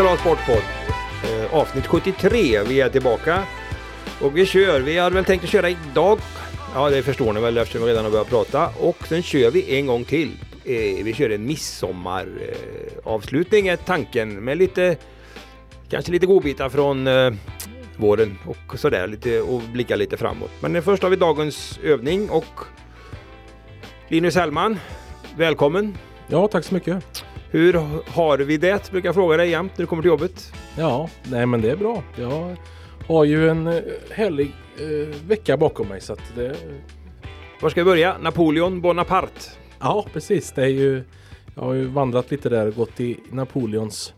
SLA Sportpodd. Eh, avsnitt 73. Vi är tillbaka. Och vi kör. Vi hade väl tänkt att köra idag. Ja, det förstår ni väl eftersom vi redan har börjat prata. Och sen kör vi en gång till. Eh, vi kör en midsommaravslutning är tanken med lite kanske lite godbitar från eh, våren och sådär lite och blicka lite framåt. Men eh, först har vi dagens övning och Linus Hellman, välkommen! Ja, tack så mycket. Hur har vi det? Brukar jag fråga dig jämt när du kommer till jobbet. Ja, nej men det är bra. Jag har ju en eh, härlig eh, vecka bakom mig så att det... Var ska vi börja? Napoleon Bonaparte. Ja, precis. Det är ju... Jag har ju vandrat lite där och gått i Napoleons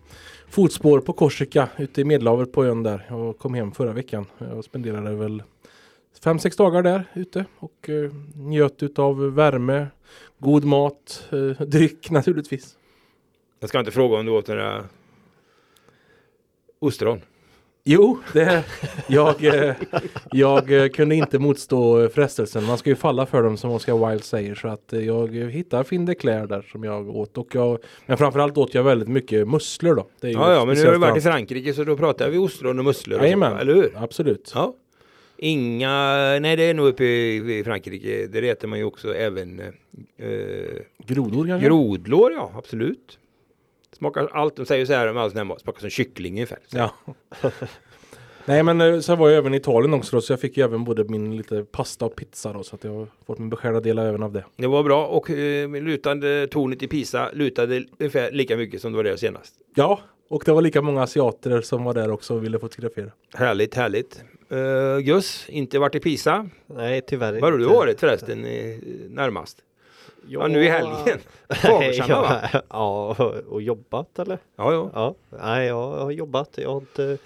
fotspår på Korsika ute i Medelhavet på ön där. Jag kom hem förra veckan. Jag spenderade väl fem, sex dagar där ute och eh, njöt utav värme, god mat, eh, dryck naturligtvis. Jag ska inte fråga om du åt några ostron. Jo, det, jag, eh, jag eh, kunde inte motstå frestelsen. Man ska ju falla för dem som Oscar Wilde säger. Så att eh, jag hittade Finn de Claire där som jag åt. Och jag, men framförallt åt jag väldigt mycket musslor då. ja, ja, men nu har du varit i Frankrike så då pratar vi ostron och musslor. Jajamän, eller hur? Absolut. Ja. Inga, nej det är nog uppe i, i Frankrike. Där äter man ju också även eh, Grodor kanske? Grodlår, ja absolut. Smakar allt, de säger så här om allt mat, smakar som kyckling ungefär. Så. Ja. Nej men eh, sen var jag även i Italien också då, så jag fick ju även både min lite pasta och pizza då så att jag har fått min beskärda del även av det. Det var bra och eh, lutande tornet i Pisa lutade ungefär lika mycket som det var där senast. Ja, och det var lika många asiater som var där också och ville fotografera. Härligt, härligt. Uh, Gus, inte varit i Pisa? Nej, tyvärr Var har du varit förresten i, närmast? Ja, ja, nu i helgen. Fagersamma va? Ja, och jobbat eller? Ja, ja. ja. Nej, jag har jobbat. Jag har inte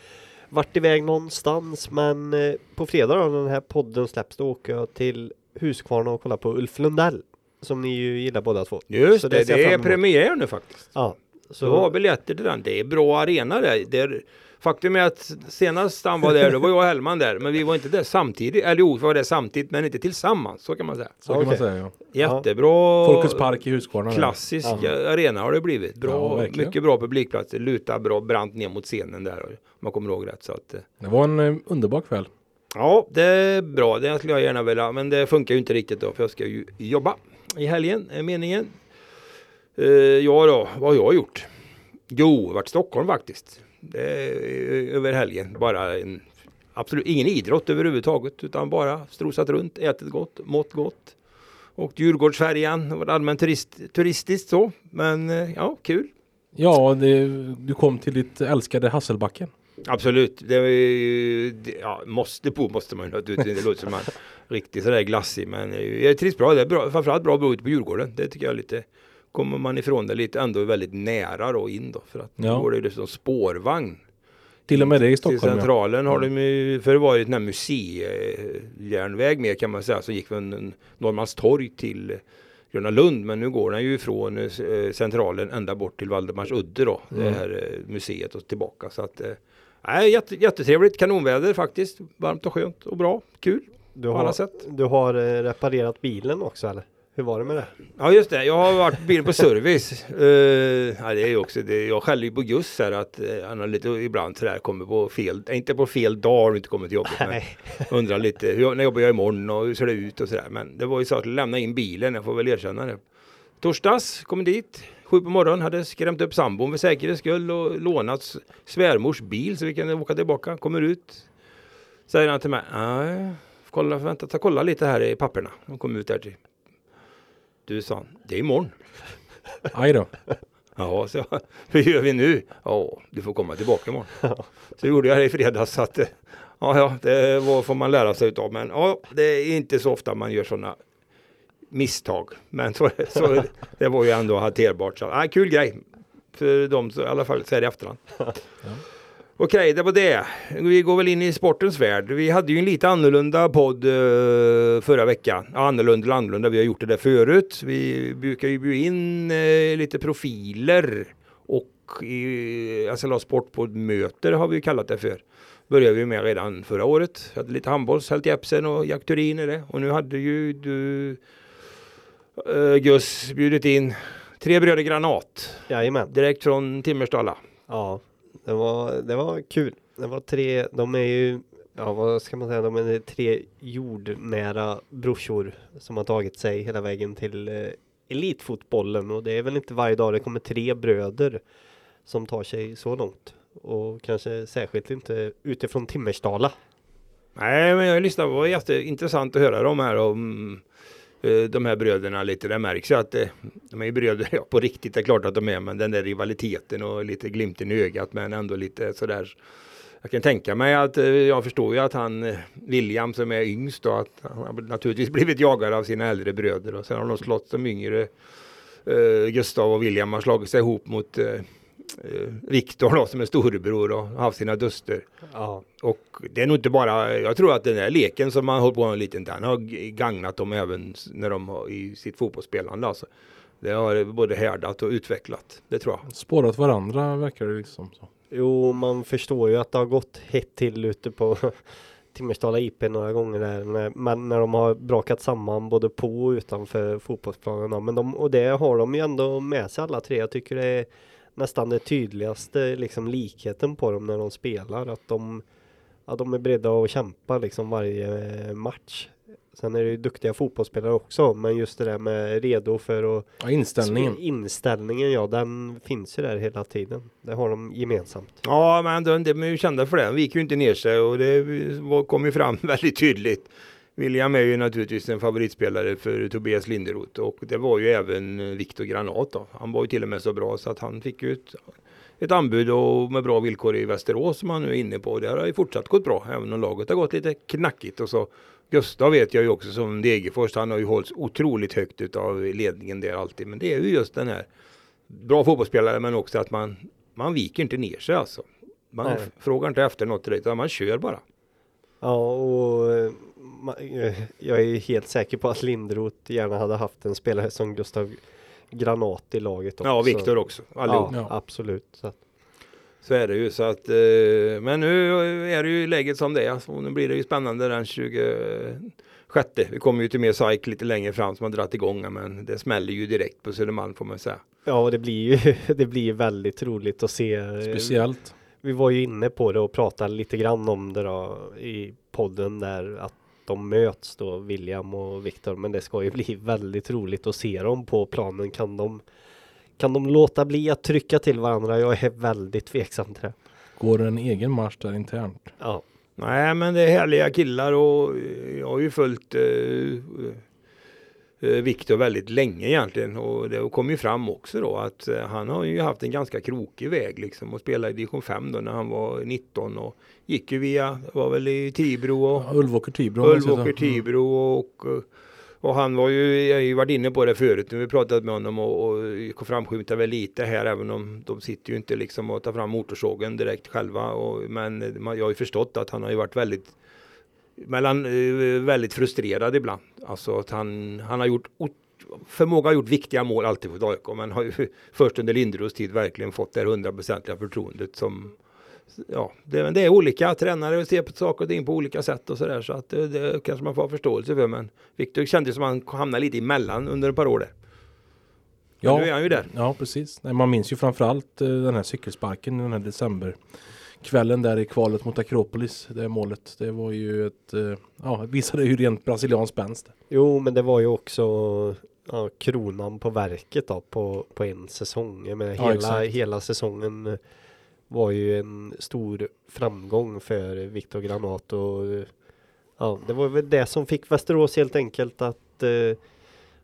varit iväg någonstans men eh, på fredag då när den här podden släpps då åker jag till Huskvarna och kollar på Ulf Lundell. Som ni ju gillar båda två. Just så det, det, det är premiär nu faktiskt. Ja. Så du har biljetter till den. Det är bra arena där. Det är, faktum är att senast han var där, då var jag och Hellman där. Men vi var inte där samtidigt. Eller jo, vi var där samtidigt men inte tillsammans. Så kan man säga. Så okay. kan man säga ja. Jättebra. Folkets park i Huskvarna. Klassisk ja. arena har det blivit. Bra, ja, mycket bra publikplatser. Luta bra brant ner mot scenen där. Om man kommer ihåg rätt. Så att, eh. det var en uh, underbar kväll. Ja, det är bra. Det skulle jag gärna vilja. Men det funkar ju inte riktigt då. För jag ska ju jobba i helgen, är meningen. Uh, ja då, vad har jag gjort? Jo, varit i Stockholm faktiskt. Över helgen. Bara en, absolut ingen idrott överhuvudtaget utan bara strosat runt, ätit gott, mått gott. Och Djurgårdsfärjan, var allmänt turist, turistiskt så. Men eh, ja, kul. Ja, det, du kom till ditt älskade Hasselbacken. Absolut. Det, det ja, måste bo måste man ju Det låter som man riktigt sådär glassig. Men jag trivs bra. Det är bra, framförallt bra att bo ute på Djurgården. Det tycker jag är lite kommer man ifrån det lite ändå väldigt nära då in då. För att ja. då går det liksom spårvagn. Till och med det i Stockholm. Till centralen ja. har de ju, för det var ju den här museijärnväg med kan man säga, som gick från Norrmalmstorg till Gröna Lund. Men nu går den ju från eh, centralen ända bort till Valdemarsudde då, mm. det här eh, museet och tillbaka. Så att, äh, jätte, jättetrevligt, kanonväder faktiskt. Varmt och skönt och bra, kul. Du har, alla sätt. du har reparerat bilen också eller? Hur var det med det? Ja just det, jag har varit bil på service. Uh, ja, det är också det. Jag skäller ju på Gus här att uh, han har lite ibland sådär kommer på fel, inte på fel dag och inte kommer till jobbet. Men undrar lite, hur, när jobbar jag imorgon och hur ser det ut och sådär. Men det var ju så att lämna in bilen, jag får väl erkänna det. Torsdags kom dit, sju på morgonen, hade skrämt upp sambon för säkerhets skull och lånat svärmors bil så vi kan åka tillbaka. Kommer ut, säger han till mig, kolla, vänta, ta kolla lite här i papperna. De kom ut där till du sa det är imorgon. Aj då. Ja, så hur gör vi nu? Ja, du får komma tillbaka imorgon. Så gjorde jag det i fredags. Så att, ja, ja, det var, får man lära sig utav. Men ja, det är inte så ofta man gör sådana misstag. Men så, så, det var ju ändå hanterbart. Så, ja, kul grej. För dem, så, i alla fall så här i efterhand. Ja. Okej, det var det. Vi går väl in i sportens värld. Vi hade ju en lite annorlunda podd uh, förra veckan. Ja, annorlunda annorlunda, vi har gjort det där förut. Vi brukar ju bjuda in uh, lite profiler och i SLA Sportpodd möter har vi kallat det för. Började vi med redan förra året. Vi hade lite handbolls, Helt Jepsen och Jack Turin i det. Och nu hade ju du uh, Gus bjudit in tre bröder Granat. Jajamän. Direkt från Timmersdala. Ja, det var, det var kul. Det var tre, de är ju, ja vad ska man säga, de är tre jordnära brorsor som har tagit sig hela vägen till eh, elitfotbollen och det är väl inte varje dag det kommer tre bröder som tar sig så långt. Och kanske särskilt inte utifrån Timmersdala. Nej, men jag lyssnade. Det var jätteintressant att höra dem här om Eh, de här bröderna lite. Det märks ju att eh, de är ju bröder ja, på riktigt. Det är klart att de är, men den där rivaliteten och lite glimten i ögat, men ändå lite sådär. Jag kan tänka mig att eh, jag förstår ju att han eh, William som är yngst och att han har naturligtvis blivit jagad av sina äldre bröder och sen har de slått som yngre. Eh, Gustav och William har slagit sig ihop mot eh, Viktor då, som är storebror och har haft sina duster. Ja, Och det är nog inte bara, jag tror att den där leken som man håller på med en liten, den har gagnat dem även när de har i sitt fotbollsspelande alltså. Det har både härdat och utvecklat, det tror jag. Spårat varandra verkar det liksom. Så. jo man förstår ju att det har gått hett till ute på Timmersdala IP några gånger där. När, men när de har brakat samman både på och utanför fotbollsplanen. Men de, och det har de ju ändå med sig alla tre. Jag tycker det är nästan det tydligaste liksom likheten på dem när de spelar. Att de, att de är beredda att kämpa liksom varje eh, match. Sen är det ju duktiga fotbollsspelare också. Men just det där med redo för att Ja, inställningen. Inställningen ja, den finns ju där hela tiden. Det har de gemensamt. Ja, men de, de är ju kända för det. De gick ju inte ner sig och det var- kom ju fram väldigt tydligt. William är ju naturligtvis en favoritspelare för Tobias Linderoth och det var ju även eh, Viktor Granat då. Han var ju till och med så bra så att han fick ju ett, ett anbud och med bra villkor i Västerås som han nu är inne på. Det har ju fortsatt gått bra även om laget har gått lite knackigt och så. Gustav vet jag ju också som Degerfors, han har ju hållits otroligt högt utav ledningen där alltid. Men det är ju just den här bra fotbollsspelare men också att man, man viker inte ner sig alltså. Man Nej. frågar inte efter något direkt, utan man kör bara. Ja, och eh, jag är helt säker på att Lindroth gärna hade haft en spelare som Gustav Granat i laget också. Ja, Viktor också. Allihop. Ja, absolut. Så att, Så är det ju. Så att, eh, men nu är det ju läget som det är. Så nu blir det ju spännande den 26. Vi kommer ju till mer SAIK lite längre fram som har dragit igång. Men det smäller ju direkt på Södermalm får man säga. ja, och det blir ju det blir väldigt roligt att se. eh, Speciellt. Vi var ju inne på det och pratade lite grann om det då i podden där att de möts då William och Viktor. Men det ska ju bli väldigt roligt att se dem på planen. Kan de kan de låta bli att trycka till varandra? Jag är väldigt tveksam till det. Går en egen marsch där internt. Ja, Nej, men det är härliga killar och jag har ju följt eh, Viktor väldigt länge egentligen och det kom ju fram också då att eh, han har ju haft en ganska krokig väg liksom och spelade i division 5 då när han var 19 och gick ju via, var väl i Tibro och Ja, Ulvåker Tibro. Ulvåker Tibro och, och han var ju, jag har ju varit inne på det förut när vi pratat med honom och, och framskymtar väl lite här även om de sitter ju inte liksom och tar fram motorsågen direkt själva. Och, men jag har ju förstått att han har ju varit väldigt mellan, eh, väldigt frustrerad ibland. Alltså att han, han har gjort Förmåga har gjort viktiga mål alltid för AIK men har ju först under Linderoths tid verkligen fått det hundraprocentiga förtroendet som ja, det, det är olika tränare och ser på saker och ting på olika sätt och sådär så att det, det kanske man får ha förståelse för men Viktor kändes som han hamnade lite emellan under ett par år där. Men Ja. nu är han ju där. Ja, precis. Nej, man minns ju framförallt eh, den här cykelsparken den här december. Kvällen där i kvalet mot Akropolis, det målet. Det var ju ett, eh, ja, visade ju rent brasiliansk spänst. Jo, men det var ju också ja, kronan på verket då på, på en säsong. Jag menar, Ja, hela, exakt. hela säsongen var ju en stor framgång för Viktor Granat och ja, det var väl det som fick Västerås helt enkelt att eh,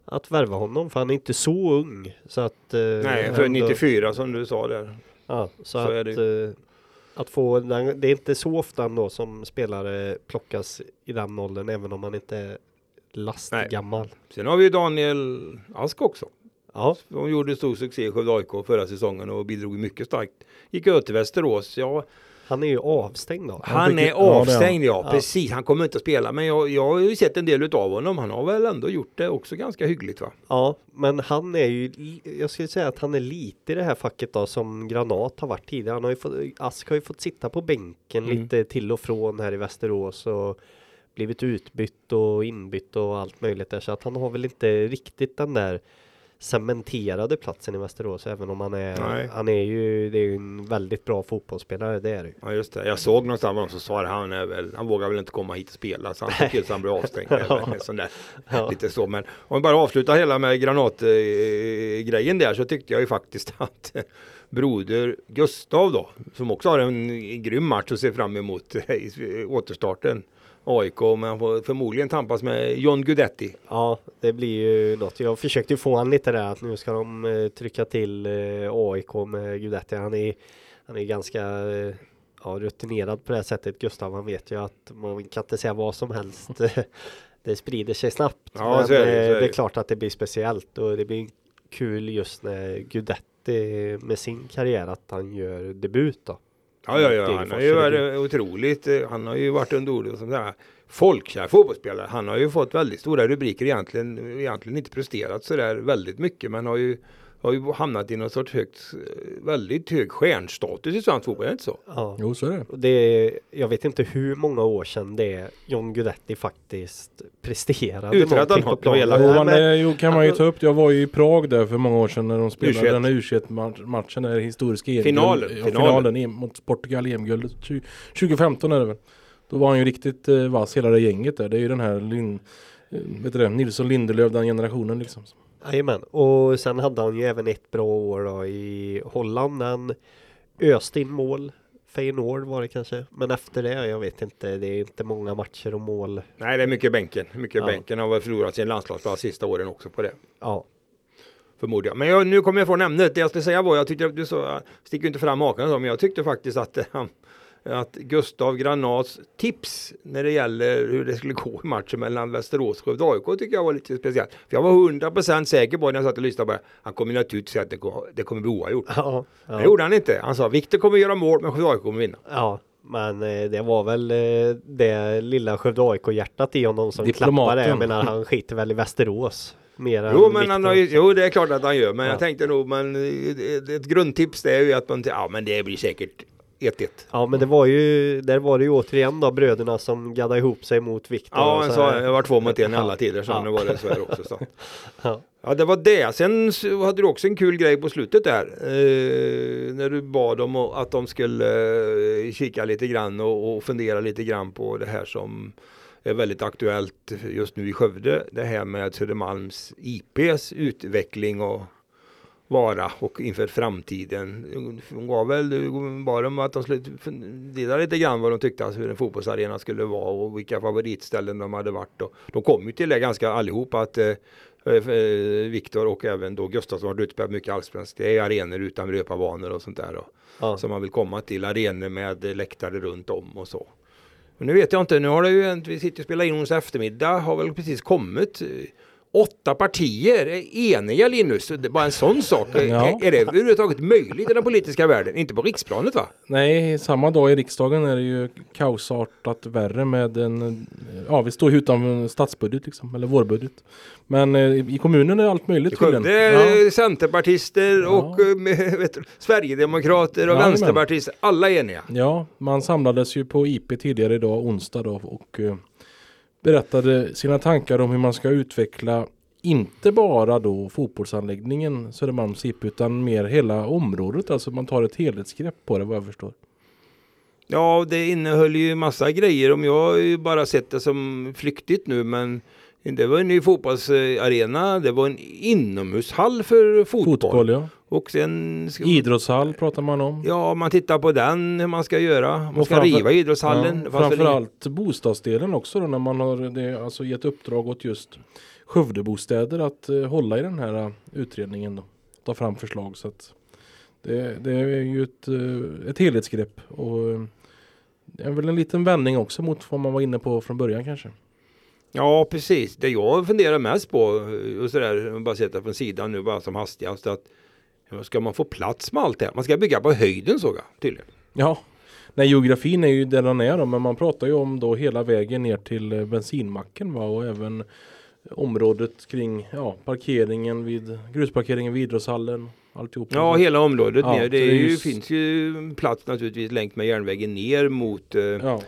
att värva honom för han är inte så ung så att eh, Nej, för ändå- 94 som du sa där. Ja, så, Så är att, eh, att få den, det är inte så ofta ändå som spelare plockas i den åldern även om man inte är lastgammal. Sen har vi ju Daniel Ask också. Ja, De gjorde stor succé i Skövde AIK förra säsongen och bidrog mycket starkt. Gick över till Västerås. Ja, han är ju avstängd då. han fick- är han. avstängd ja, Ja. precis. Han kommer inte att spela men jag, jag har ju sett en del utav honom. Han har väl ändå gjort det också ganska hyggligt va? Ja, men han är ju, jag skulle säga att han är lite i det här facket då som Granat har varit tidigare. Han har ju fått, Ask har ju fått sitta på bänken Mm. lite till och från här i Västerås och blivit utbytt och inbytt och allt möjligt där. Så att han har väl inte riktigt den där cementerade platsen i Västerås även om han är, Nej. han är ju, det är ju en väldigt bra fotbollsspelare, det är det. Ja just det. Jag såg någonstans någon som sa. Han, är väl, han vågar väl inte komma hit och spela. Så han såg till så han blev avstängd. Ja. Sån där. Ja. Lite så. Men om vi bara avslutar hela med granatgrejen där så tyckte jag ju faktiskt att eh, broder Gustav då, som också har en grym match att se fram emot eh, i återstarten. AIK, men han får förmodligen tampas med John Guidetti. Ja, det blir ju något. Jag försökte ju få han lite där att nu ska de eh, trycka till eh, AIK med Guidetti. Han är, han är ganska eh, ja, rutinerad på det sättet. Gustav, han vet ju att man kan inte säga vad som helst. det sprider sig snabbt. Ja, Men så är det, så är det är det. klart att det blir speciellt och det blir kul just när Guidetti med sin karriär att han gör debut då. Ja, ja, ja. Han har ju varit otroligt. eh, Han har ju varit under ordet som där folkkär fotbollsspelare. Han har ju fått väldigt stora rubriker egentligen. Egentligen inte presterat så där väldigt mycket, men har ju har ju hamnat i någon sorts högt, väldigt hög stjärnstatus i svensk fotboll, är det inte så? Ja. Jo, så är det. Det är, jag vet inte hur många år sedan det är John Guidetti faktiskt presterade Uträttade någonting han på planen. Ja, men- jo, kan man ju ta upp. Jag var ju i Prag där för många år sedan när de spelade U21. den här U21-matchen, den här historiska EM Finalen, Ja, finalen. finalen mot Portugal, EM-guldet. Tju- 2015 är det väl. Då var han ju riktigt eh, vass, hela det gänget där. Det är ju den här Lin, eh, vet du det, Nilsson Lindelöf, den generationen liksom. Jajamän, och sen hade han ju även ett bra år då i Holland. Han öste in mål. Feyenoord var det kanske. Men efter det, jag vet inte, det är inte många matcher och mål. Nej, det är mycket bänken. Mycket Ja. bänken. Han har väl förlorat sin landslagsplats sista åren också på det. Ja, Förmodligen. Men jag, nu kommer jag från ämnet. Det jag skulle säga var, jag tyckte, du så, sticker inte fram hakan men jag tyckte faktiskt att, eh, han- att Gustav Granats tips när det gäller hur det skulle gå i matchen mellan Västerås och Skövde AIK tycker jag var lite speciellt. För jag var 100% säker på när jag satt och lyssnade på det. Han kommer naturligtvis säga att det, det kommer bli oavgjort. ja, Det ja, gjorde han inte. Han sa Viktor kommer göra mål men Skövde AIK kommer vinna. ja. Men eh, det var väl eh, det lilla Skövde AIK-hjärtat i honom som klappade. Jag menar, han skiter väl i Västerås. Mer Jo, men han har ju, jo, det är klart att han gör. Men Ja. jag tänkte nog, men eh, ett, ett grundtips det är ju att man, ja men det blir säkert 1-1. Ja men det var ju, där var det ju återigen då bröderna som gaddade ihop sig mot Viktor. Ja, så här. det var två mot en i alla tider, så Ja. nu var det så här också. Så. Ja. Ja, det var det. Sen hade du också en kul grej på slutet där. Eh, när du bad dem att- att de skulle eh, kika lite grann och, och fundera lite grann på det här som är väldigt aktuellt just nu i Skövde. Det här med Södermalms IPs utveckling och vara och inför framtiden. Hon gav väl bara dem att de skulle fundera lite grann vad de tyckte att hur en fotbollsarena skulle vara och vilka favoritställen de hade varit. Och de kom ju till det ganska allihop att eh, eh, Viktor och även då Gustafsson har utspelat mycket allsvenskt. Det är arenor utan löparbanor och sånt där. Ja. Som man vill komma till. Arenor med läktare runt om och så. Men nu vet jag inte. Nu har det ju, vi sitter och spelar in onsdag eftermiddag. Har väl precis kommit. Eh, Åtta partier är eniga Linus. Det bara en sån sak. Ja. Är, är det överhuvudtaget möjligt i den politiska världen? Inte på riksplanet va? Nej, samma dag i riksdagen är det ju kaosartat värre med en... Ja, vi står ju utan statsbudget liksom, eller vårbudget. Men eh, i kommunen är allt möjligt tydligen. är Ja. centerpartister Ja. och eh, med, vet, Sverigedemokrater och Jajamän. vänsterpartister. Alla eniga. ja, man samlades ju på IP tidigare idag, onsdag då, och eh, berättade sina tankar om hur man ska utveckla inte bara då fotbollsanläggningen Södermalms IP utan mer hela området. Alltså man tar ett helhetsgrepp på det vad jag förstår. Ja, det innehöll ju massa grejer. Om jag har ju bara sett det som flyktigt nu, men det var en ny fotbollsarena. Det var en inomhushall för fotboll. Fotboll ja. Och sen ska Idrottshall pratar man om. Ja, man tittar på den, hur man ska göra. Man Och ska framför- riva idrottshallen. Ja, framförallt bostadsdelen också då när man har det, alltså gett uppdrag åt just Skövdebostäder att eh, hålla i den här eh, utredningen då. Ta fram förslag så att det, det är ju ett, eh, ett helhetsgrepp och eh, det är väl en liten vändning också mot vad man var inne på från början kanske. Ja, precis. Det jag funderar mest på, och sådär, bara sätter från sidan nu bara som hastigast, att ska man få plats med allt det här? Man ska bygga på höjden såg jag tydligen. Ja, nej geografin är ju där den är då, men man pratar ju om då hela vägen ner till eh, bensinmacken va? och även området kring ja, parkeringen vid grusparkeringen vid idrottshallen. Alltihop. Ja, hela området Ja, ner. Det, ju, ju- finns ju plats naturligtvis längt med järnvägen ner mot eh, ja.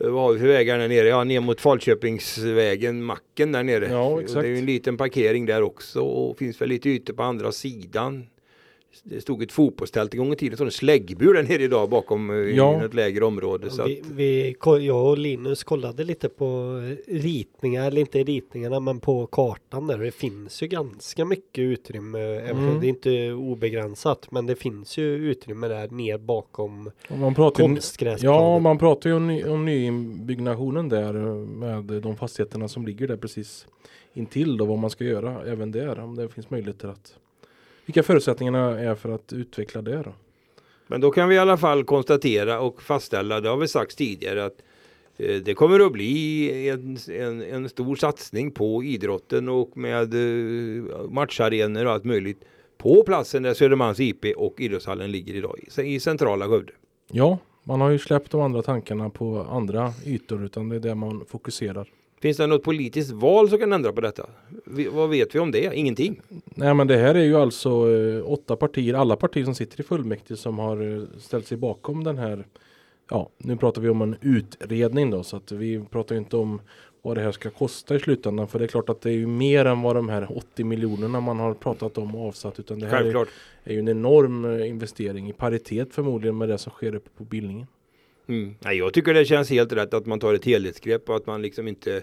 Eh, Vad har vi för vägar där nere? Ja, ner mot Falköpingsvägen, macken där nere. Ja, exakt. Det är ju en liten parkering där också och finns väl lite ytor på andra sidan. Det stod ett fotbollstält en gång i tiden, så en släggbur där nere idag bakom eh, Ja. i ett lägre område. Så att, Vi, vi, jag och Linus kollade lite på ritningar, eller inte ritningarna men på kartan där. Det finns ju ganska mycket utrymme. även om Mm. Det är inte obegränsat men det finns ju utrymme där ner bakom man pratar konstgräsplanen. ja, man pratar ju om, ny, om nybyggnationen där eh, med de fastigheterna som ligger där precis intill då vad man ska göra även där om det finns möjligheter att vilka förutsättningarna är för att utveckla det då? Men då kan vi i alla fall konstatera och fastställa, det har vi sagt tidigare, att eh, det kommer att bli en, en, en stor satsning på idrotten och med eh, matcharenor och allt möjligt på platsen där Södermalms IP och idrottshallen ligger idag i, i centrala Skövde. Ja, man har ju släppt de andra tankarna på andra ytor utan det är där man fokuserar. Finns det något politiskt val som kan ändra på detta? Vi, vad vet vi om det? Ingenting. Nej men det här är ju alltså eh, åtta partier, alla partier som sitter i fullmäktige som har eh, ställt sig bakom den här Ja, nu pratar vi om en utredning då så att vi pratar inte om vad det här ska kosta i slutändan för det är klart att det är ju mer än vad de här 80 miljonerna man har pratat om och avsatt utan det här är, är ju en enorm eh, investering i paritet förmodligen med det som sker uppe på Billingen. Mm. Nej, jag tycker det känns helt rätt att man tar ett helhetsgrepp och att man liksom inte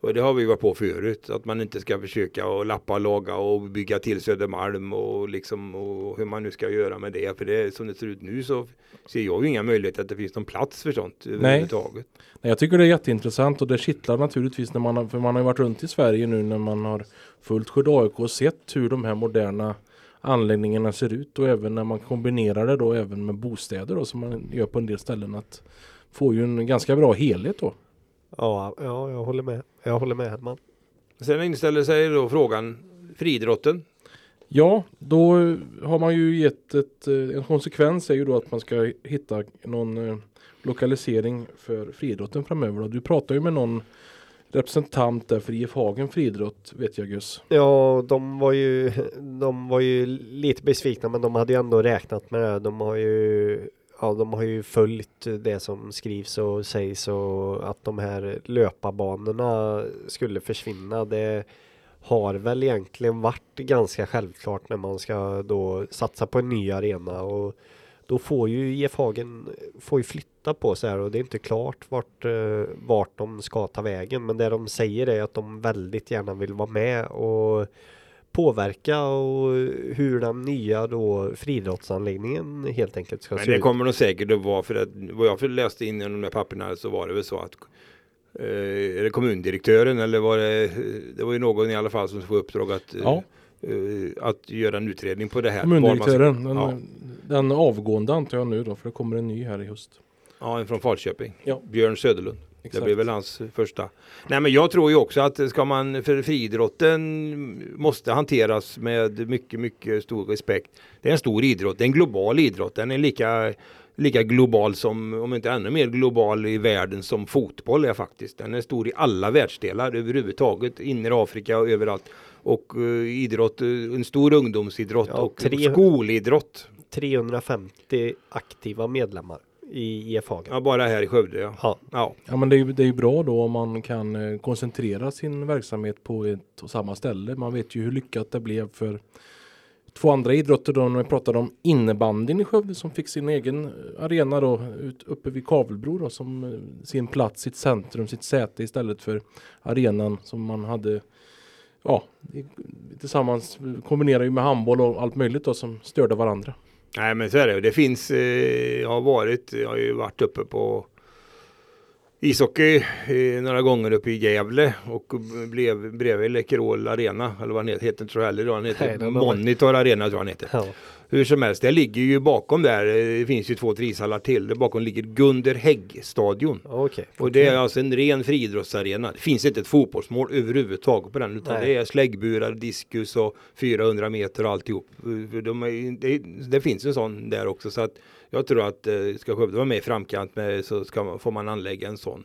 och det har vi varit på förut, att man inte ska försöka och lappa och laga och bygga till Södermalm och liksom och hur man nu ska göra med det. För det som det ser ut nu så ser jag ju inga möjligheter att det finns någon plats för sånt överhuvudtaget. Nej, jag tycker det är jätteintressant och det kittlar naturligtvis när man har, för man har ju varit runt i Sverige nu när man har följt Skövde AIK och sett hur de här moderna anläggningarna ser ut och även när man kombinerar det då även med bostäder då som man gör på en del ställen att få ju en ganska bra helhet då. Ja, ja, jag håller med. Jag håller med Hedman. Sen inställer sig då frågan friidrotten. Ja, då har man ju gett ett, en konsekvens är ju då att man ska hitta någon eh, lokalisering för friidrotten framöver. Du pratar ju med någon representant där för IF Hagen friidrott vet jag Gus. Ja, de var ju, de var ju lite besvikna men de hade ju ändå räknat med det. De har ju, ja, de har ju följt det som skrivs och sägs och att de här löparbanorna skulle försvinna. Det har väl egentligen varit ganska självklart när man ska då satsa på en ny arena och då får ju IF Hagen får ju flytta på sig här och det är inte klart vart, eh, vart de ska ta vägen. Men det de säger är att de väldigt gärna vill vara med och påverka och hur den nya då friidrottsanläggningen helt enkelt ska Men se det ut. kommer nog säkert att vara för att vad jag läste in i de där papperna så var det väl så att eh, är det kommundirektören eller var det, det var ju någon i alla fall som får uppdrag att, eh, Ja. eh, att göra en utredning på det här. Kommundirektören, den, Ja. den avgående antar jag nu då för det kommer en ny här i höst. Ja, en från Falköping. Ja. Björn Söderlund. Det Exakt. blir väl hans första. Nej men jag tror ju också att ska man, för friidrotten måste hanteras med mycket, mycket stor respekt. Det är en stor idrott, det är en global idrott. Den är lika, lika global som, om inte ännu mer global i världen som fotboll är faktiskt. Den är stor i alla världsdelar överhuvudtaget, inne i Afrika och överallt. Och eh, idrott, eh, en stor ungdomsidrott Ja, och tre- skolidrott. 350 aktiva medlemmar i IF Hagen. Ja, bara här i Skövde ja. Ja. ja. Ja men det är ju det är bra då om man kan eh, koncentrera sin verksamhet på ett och samma ställe. Man vet ju hur lyckat det blev för två andra idrotter då när vi pratade om innebandyn i Skövde som fick sin egen eh, arena då ut, uppe vid Kavelbro då som eh, sin plats, sitt centrum, sitt säte istället för arenan som man hade ja, tillsammans kombinerar ju med handboll och allt möjligt då som störde varandra. Nej men så är det. Det finns, eh, jag har varit, jag har ju varit uppe på ishockey eh, några gånger uppe i Gävle och blev bredvid Läkerol Arena eller vad den heter, heter tror jag heller Nej, heter Monitor Arena tror jag den heter. Ja. Hur som helst, det ligger ju bakom där, det finns ju två trishallar till, där bakom ligger Gunder Hägg stadion. Okej. Och det är alltså en ren friidrottsarena. Det finns inte ett fotbollsmål överhuvudtaget på den utan Nej. det är släggburar, diskus och 400 meter och alltihop. De är, det, det finns en sån där också så att jag tror att eh, ska Skövde vara med i framkant med så ska man, får man anlägga en sån.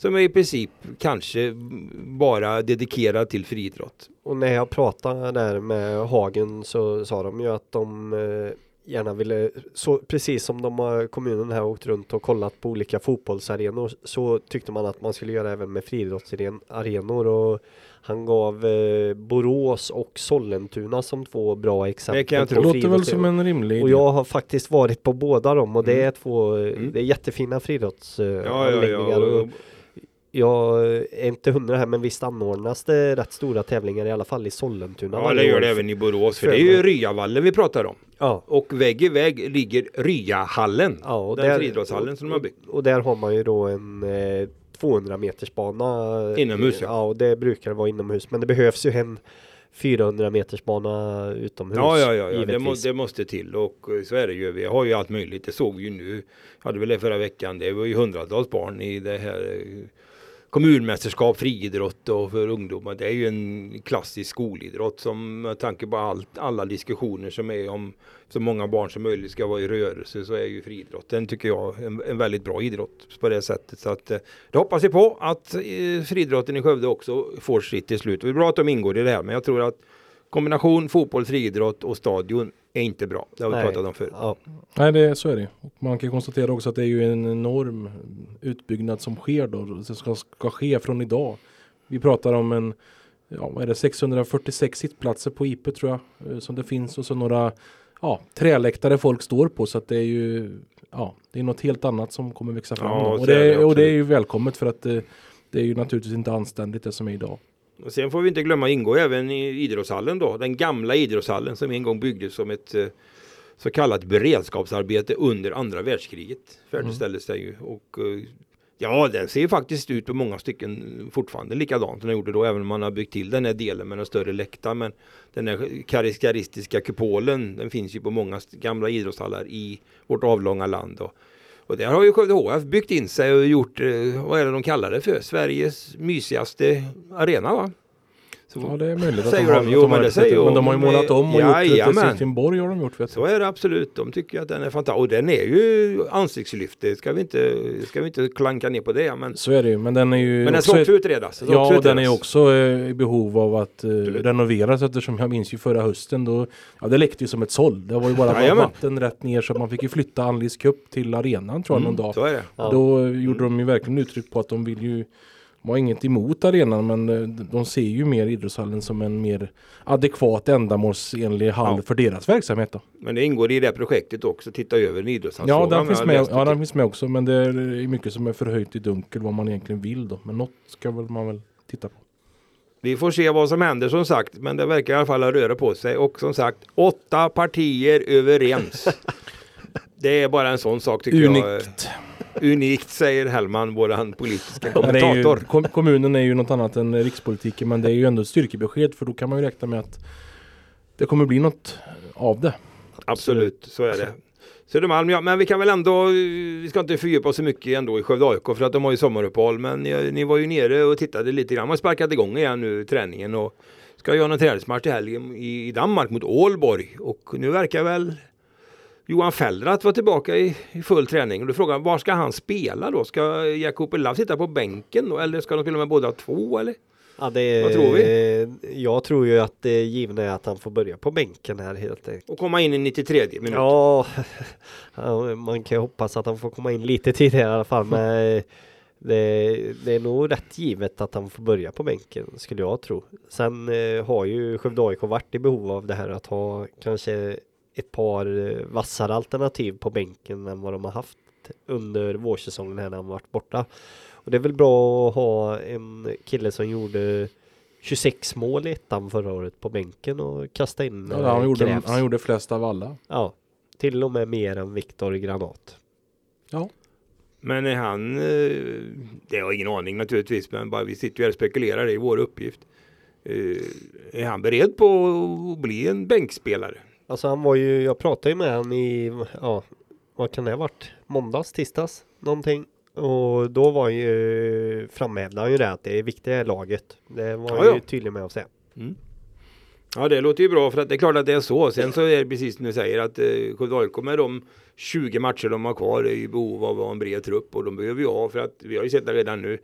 Som är i princip kanske bara dedikerad till friidrott. Och när jag pratade där med Hagen så sa de ju att de eh, gärna ville, så precis som de har, kommunen här åkt runt och kollat på olika fotbollsarenor så tyckte man att man skulle göra även med friidrottsarenor och han gav eh, Borås och Sollentuna som två bra exempel. Det kan jag tro. Det låter väl som en rimlig och idé. jag har faktiskt varit på båda dem och det Mm. är två, Mm. det är jättefina friidrottsanläggningar. Ja, ja, ja. Jag är inte hundra här men visst anordnas det rätt stora tävlingar i alla fall i Sollentuna. ja, det gör det även i Borås. För det är ju Ryavallen vi pratar om. Ja, Och vägg i vägg ligger Ryahallen. ja och Den friidrottshallen som de har byggt. Och, där har man ju då en eh, 200 meters bana. Inomhus, ja. ja. och det brukar vara inomhus. Men det behövs ju en 400 meters bana utomhus. Ja, ja, ja, ja. Det, må, det måste till och eh, så är det ju. Vi har ju allt möjligt. Det såg vi ju nu. Hade väl det förra veckan. Det var ju hundratals barn i det här eh, kommunmästerskap, friidrott och för ungdomar. Det är ju en klassisk skolidrott som med tanke på allt, alla diskussioner som är om så många barn som möjligt ska vara i rörelse så är ju friidrotten tycker jag en, en väldigt bra idrott på det sättet. Så att eh, det hoppas vi på att eh, friidrotten i Skövde också får sitt till slut. Det är bra att de ingår i det här men jag tror att kombination fotboll, friidrott och stadion är inte bra. Det har vi Nej. pratat om förut. Ja, Nej, det, så är det. Och man kan konstatera också att det är ju en enorm utbyggnad som sker då. Som ska, ska ske från idag. Vi pratar om en, ja vad är det, 646 sittplatser på IP tror jag. eh, Som det finns och så några ja, träläktare folk står på. Så att det är ju, ja, det är något helt annat som kommer växa fram. Ja, och, är det, det och det är ju välkommet för att det, det är ju naturligtvis inte anständigt det som är idag. Och sen får vi inte glömma ingå även i idrottshallen då. Den gamla idrottshallen som en gång byggdes som ett eh, så kallat beredskapsarbete under andra världskriget. Färdigställdes den ju. Och eh, ja, den ser ju faktiskt ut på många stycken fortfarande likadant som den gjorde då. Även om man har byggt till den här delen med den större läktaren. Men den här karaktäristiska kupolen den finns ju på många gamla idrottshallar i vårt avlånga land. Och, och där har ju Skövde HF byggt in sig och gjort, eh, vad är det de kallar det för? Sveriges mysigaste arena va? Så, Ja, det är möjligt att Säger de har, de. Jo, de har men det säger Men de har ju målat om och gjort det till Jajamän. Helsingborg har de gjort. Vet så är det absolut. De tycker att den är fantastisk. Och den är ju ansiktslyft. Det ska vi inte, ska vi inte klanka ner på det. Men, Så är det ju. Men den är ju men den ska också utredas. Ska Ja, också och den är utredas. också eh, i behov av att eh, renoveras eftersom jag minns ju förra hösten då Ja det läckte ju som ett såll. Det var ju bara Jajamän. vatten rätt ner så man fick ju flytta Anlis Cup till arenan tror jag någon dag. Så är det. Ja. Då eh, gjorde de ju verkligen uttryck på att de vill ju har inget emot arenan men eh, de ser ju mer idrottshallen som en mer adekvat ändamålsenlig hall Ja. för deras verksamhet då. Men det ingår i det projektet också. Titta över en idrottshall. Ja, den finns, med, ja den finns med också men det är mycket som är förhöjt i dunkel vad man egentligen vill då. Men något ska väl man väl titta på. Vi får se vad som händer som sagt. Men det verkar i alla fall röra på sig. Och som sagt, åtta partier överens. det är bara en sån sak tycker jag. Unikt. Säger Hellman, våran politiska Men det är ju, kommentator. kom, kommunen är ju något annat än rikspolitiken men det är ju ändå ett styrkebesked för då kan man ju räkna med att det kommer bli något av det. Absolut, så är det. Södermalm, ja, men vi kan väl ändå, vi ska inte fördjupa oss så mycket ändå i Skövde AIK för att de har ju sommaruppehåll. Men ni, ni var ju nere och tittade lite grann. Man har sparkat igång igen nu träningen och ska göra en träningsmatch i helgen i, i Danmark mot Ålborg. Och nu verkar väl Johan Fellrath vara tillbaka i, i full träning. Och då frågar var ska han spela då? Ska Jakob Lav sitta på bänken då? Eller ska de spela med båda två eller? Ja, det, Vad tror vi? Jag tror ju att det givna är att han får börja på bänken här helt enkelt. Och komma in i 93 minut. Ja, man kan ju hoppas att han får komma in lite tidigare i alla fall. Men det, det är nog rätt givet att han får börja på bänken skulle jag tro. Sen eh, har ju Skövde AIK varit i behov av det här att ha kanske ett par eh, vassare alternativ på bänken än vad de har haft under vårsäsongen här när han varit borta. Och det är väl bra att ha en kille som gjorde 26 mål i ettan förra året på bänken och kasta in när Ja, han, det gjorde, krävs. han gjorde flest av alla. Ja, till och med mer än Viktor Granat. Men är han, eh, det har jag ingen aning naturligtvis, men bara vi sitter ju här och spekulerar, det är vår uppgift. Eh, Är han beredd på att bli en bänkspelare? Alltså han var ju, jag pratade ju med han i, ja, vad kan det ha varit? Måndags, tisdags, någonting. Och då var ju, framhävde han ju det att det är viktiga laget. Det var Ja, ju ja. tydlig med att säga. Ja det låter ju bra för att det är klart att det är så. Sen så är det precis som du säger att eh, Skövde AIK med de 20 matcher de har kvar är i behov av att ha en bred trupp och de behöver ju ha för att vi har ju sett det redan nu.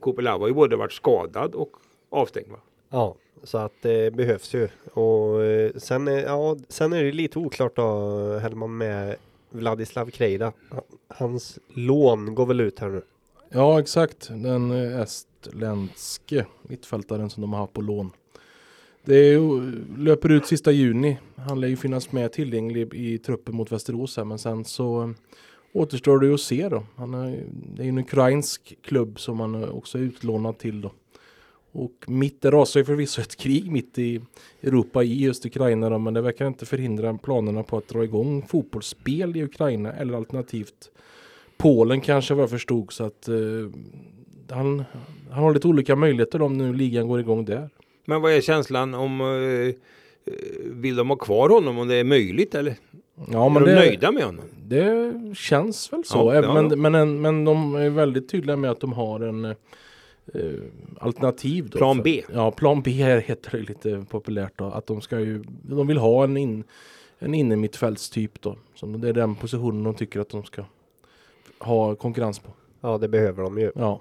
Kopelava har ju både varit skadad och avstängd. Va? Ja, så att det behövs ju. Och eh, sen, är- ja, sen är det lite oklart då, Hellman med Vladislav Krejda. Hans lån går väl ut här nu. Ja exakt, den estländske mittfältaren som de har på lån. Det är, ju- löper ut sista juni. Han lär ju finnas med tillgänglig i truppen mot Västerås här, men sen så återstår det ju att se då. Han är, det är ju en ukrainsk klubb som han också är utlånad till då. Och mitt, det rasar ju förvisso ett krig mitt i Europa i just Ukraina då, men det verkar inte förhindra planerna på att dra igång fotbollsspel i Ukraina eller alternativt Polen kanske vad jag förstod så att eh, han, han har lite olika möjligheter om nu ligan går igång där. Men vad är känslan om eh, vill de ha kvar honom om det är möjligt eller? Ja är men de det, nöjda med honom? det känns väl så. Ja, Även- ja, men, ja. Men, en, men de är väldigt tydliga med att de har en alternativ. Då. Plan B. Ja, plan B heter det lite populärt då. Att de ska ju, de vill ha en, in, en innermittfältstyp då. Så det är den positionen de tycker att de ska ha konkurrens på. Ja, det behöver de ju. Ja.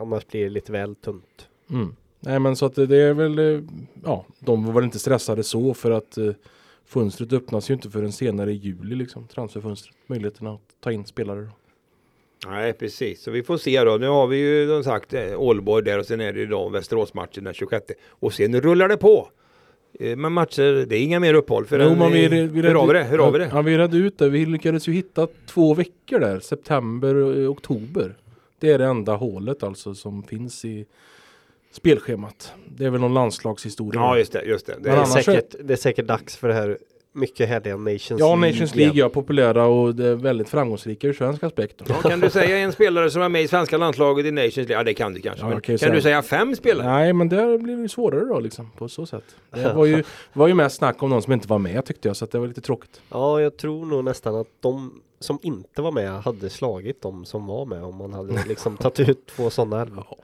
Annars blir det lite väl tunt. Mm. Nej men så att det, är väl, eh, ja, de var väl inte stressade så för att eh, fönstret öppnas ju inte förrän senare i juli liksom, transferfönstret. Möjligheten att ta in spelare. Då. Nej precis, så vi får se då. Nu har vi ju som sagt eh, Ålborg där och sen är det idag Västeråsmatchen den 26. Och sen rullar det på. Eh, Men matcher, det är inga mer uppehåll för Jo, vi, eh, vi, Hur har vi det? Hur har vi det? Ja, vi redde ut det. Vi lyckades ju hitta två veckor där, september och eh, oktober. Det är det enda hålet alltså som finns i spelschemat. Det är väl någon landslagshistoria. Ja just det, just det. det är, annars är- säkert, det är säkert dags för det här mycket härliga Nations Ja, Nations League är populära och det är väldigt framgångsrika ur svensk aspekt. ja, kan du säga en spelare som var med i svenska landslaget i Nations League? Ja det kan du kanske. Ja, jag kan kan säga- du säga fem spelare? Nej, men det blir ju svårare då liksom på så sätt. Det var ju, var ju mest snack om någon som inte var med tyckte jag, så att det var lite tråkigt. Ja, jag tror nog nästan att de som inte var med hade slagit de som var med om man hade liksom tagit ut två sådana elva.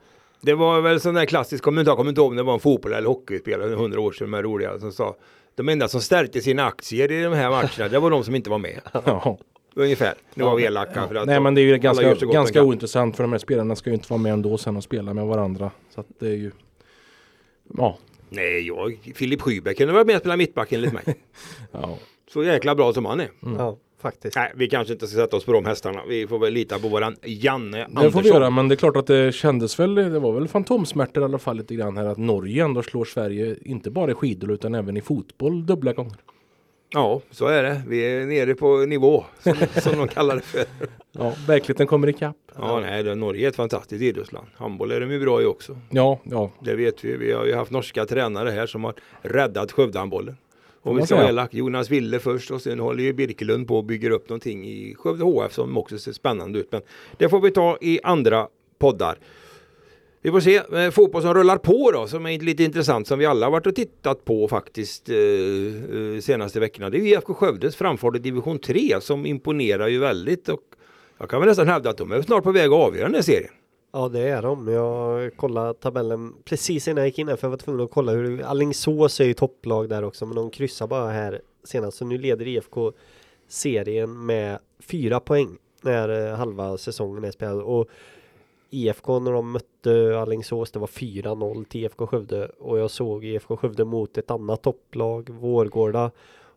Det var väl sån där klassisk kommentar, kommer inte ihåg om det var en fotboll eller hockeyspelare, hundra år sedan, de här roliga, som sa de enda som stärkte sina aktier i de här matcherna, det var de som inte var med. Ja. Ungefär. Nu var vi elaka för att Nej de- men det är ju ganska, ganska ointressant för de här spelarna ska ju inte vara med ändå sen och spela med varandra. Så att det är ju Ja, Nej, jag, Filip Skyberg kunde vara med och spela mittback enligt mig. ja. Så jäkla bra som han är. Ja, faktiskt. Nej, vi kanske inte ska sätta oss på de hästarna. Vi får väl lita på våran Janne Det Andersson. får vi göra men det är klart att det kändes väl Det var väl fantomsmärtor i alla fall lite grann här att Norge ändå slår Sverige inte bara i skidor utan även i fotboll dubbla gånger. Ja, så är det. Vi är nere på nivå, som, som de kallar det för. Ja, verkligheten kommer ikapp. Ja, nej, det, Norge är ett fantastiskt idrottsland. Handboll är de ju bra i också. Ja, ja. Det vet vi. Vi har ju haft norska tränare här som har räddat Skövdehandbollen. Om vi ska vara elak. Jonas Wille först och sen håller ju Birkelund på och bygger upp någonting i Skövde HF som också ser spännande ut. Men det får vi ta i andra poddar. Vi får se. Eh, fotboll som rullar på då, som är lite intressant, som vi alla har varit och tittat på faktiskt eh, eh, senaste veckorna. Det är ju IFK Skövdes framfart i division 3 som imponerar ju väldigt. Och jag kan väl nästan hävda att de är snart på väg att avgöra den här serien. Ja, det är de. Jag kollade tabellen precis innan jag gick in här för jag var tvungen att kolla hur Alingsås är ju topplag där också, men de kryssar bara här senast. Så nu leder IFK serien med fyra poäng när eh, halva säsongen är spelad. Och IFK när de mötte Alingsås, det var 4-0 till IFK Skövde och jag såg IFK Skövde mot ett annat topplag, Vårgårda.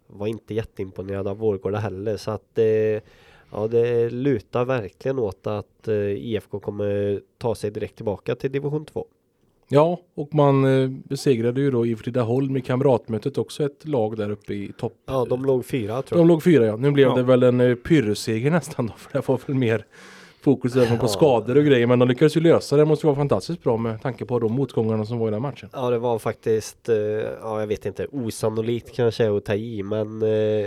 Var inte jätteimponerad av Vårgårda heller så att eh, ja, det lutar verkligen åt att eh, IFK kommer ta sig direkt tillbaka till division 2. Ja, och man eh, besegrade ju då i Fridaholm i kamratmötet också ett lag där uppe i topp. Ja, de låg fyra tror De jag. låg fyra ja. Nu blev Ja. det väl en uh, pyrrusseger nästan då. För det var väl mer fokus även på Ja. skador och grejer. Men de lyckades ju lösa det. Måste vara fantastiskt bra med tanke på de motgångarna som var i den matchen. Ja, det var faktiskt, eh, ja jag vet inte, osannolikt kanske att ta i, men eh,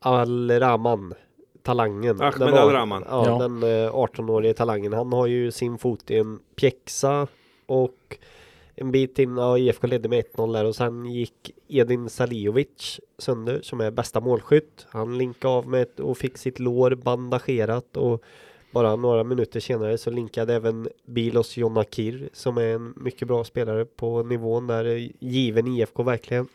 Al-Rahman, talangen. Ahmed den var- Al-Rahman. Ja, Ja. den eh, 18-årige talangen. Han har ju sin fot i en pjäxa och en bit in, ja IFK ledde med 1-0 där och sen gick Edin Salijovic sönder som är bästa målskytt. Han linkade av med ett, och fick sitt lår bandagerat och bara några minuter senare så linkade även Bilos Jonakir som är en mycket bra spelare på nivån där, eh, given IFK verkligen.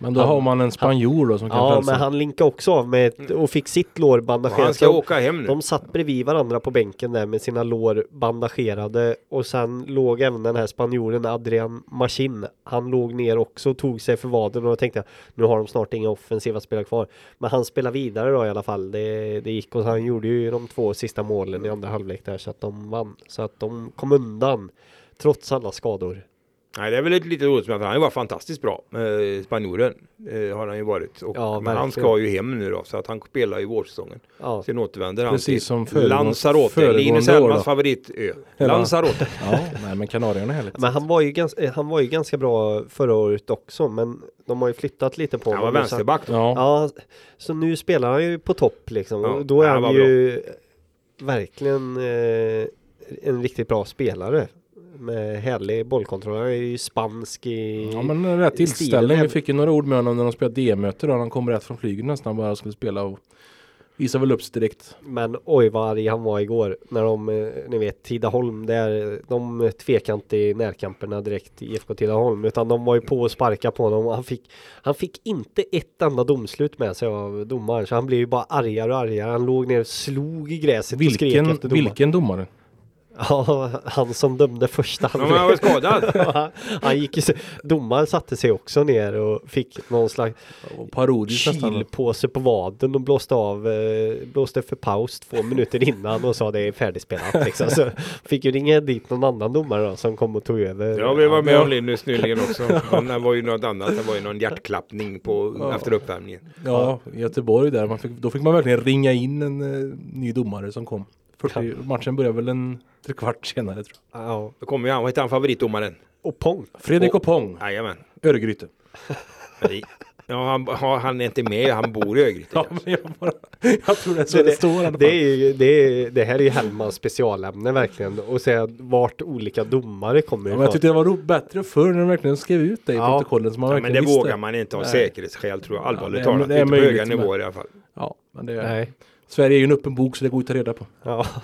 Men då Han- har man en spanjor då som kan Ja, frälsa. men han linkade också av med ett, och fick sitt lår Och han bandagerat. ska De, åka hem nu. de satt bredvid varandra på bänken där med sina lår bandagerade och sen låg även den här spanjoren Adrian Machin. Han låg ner också och tog sig för vaden och då tänkte jag nu har de snart inga offensiva spelare kvar. Men han spelar vidare då i alla fall. Det, det gick och han gjorde ju de två sista målen i andra halvlek där så att de vann. Så att de kom undan trots alla skador. Nej, det är väl ett lite roligt för han har ju varit fantastiskt bra. Eh, spanjoren eh, har han ju varit. Och, Ja, men han ska ju hem nu då, så att han spelar ju vårsäsongen. Ja, Sen återvänder han Precis till som föregående- Lanzarote, föregående Linus. Hellmans favoritö. Hela- Lanzarote. Ja, nej men Kanarierna är härligt. Men han var, ju ganska, eh, han var ju ganska bra förra året också men de har ju flyttat lite på Han var honom. Vänsterback då. Ja, Ja, så nu spelar han ju på topp liksom. Ja, och då är han han, ju verkligen eh, en riktigt bra spelare. Med härlig bollkontroll. Han är ju spansk i... ja men rätt är- Vi fick ju några ord med honom när de spelade D-möte då. Han kom rätt från flyget nästan bara skulle spela och visade väl upp sig direkt. Men oj vad arg han var igår. När de, eh, ni vet Tidaholm där, de tvekade inte i närkamperna direkt i IFK Tidaholm. Utan de var ju på och sparka på honom. Han fick, han fick inte ett enda domslut med sig av domaren. Så han blev ju bara argare och argare. Han låg ner och slog i gräset och skrek Vilken, efter domaren. vilken domare? Ja, han som dömde första Ja, men han var skadad. han, han gick så- domaren satte sig också ner och fick någon slags kilpåse på vaden och blåste av, eh, blåste för paus två minuter innan och sa det är färdigspelat liksom. Så fick ju ringa dit någon annan domare då, som kom och tog över. Ja, vi var med om Linus nyligen också. Det var ju något annat. Det var ju någon hjärtklappning på, Ja. efter uppvärmningen. Ja, i Göteborg där. Man fick, då fick man verkligen ringa in en eh, ny domare som kom. 40, matchen började väl en trekvart senare tror jag. Ja, Då kommer ju han, vad heter han favoritdomaren? och Pong. Fredrik Opong, Jajamän. Örgryte. Ja, han, han är inte med, han bor i Örgryte. Ja, men jag, bara, jag tror det är så Det- det, står Det, är ju, det, är, det här är ju Hellmans specialämne verkligen. Och säga vart olika domare kommer Ja, ifrån. men jag tyckte det var bättre förr när de verkligen skrev ut det i Ja. protokollen. Så man Ja, men det visste. vågar man inte av säkerhetsskäl tror jag. Allvarligt Ja, det är- talat. är inte på höga nivåer i alla fall. Ja, men det, Nej. Sverige är ju en öppen bok så det går att ta reda på. Ja.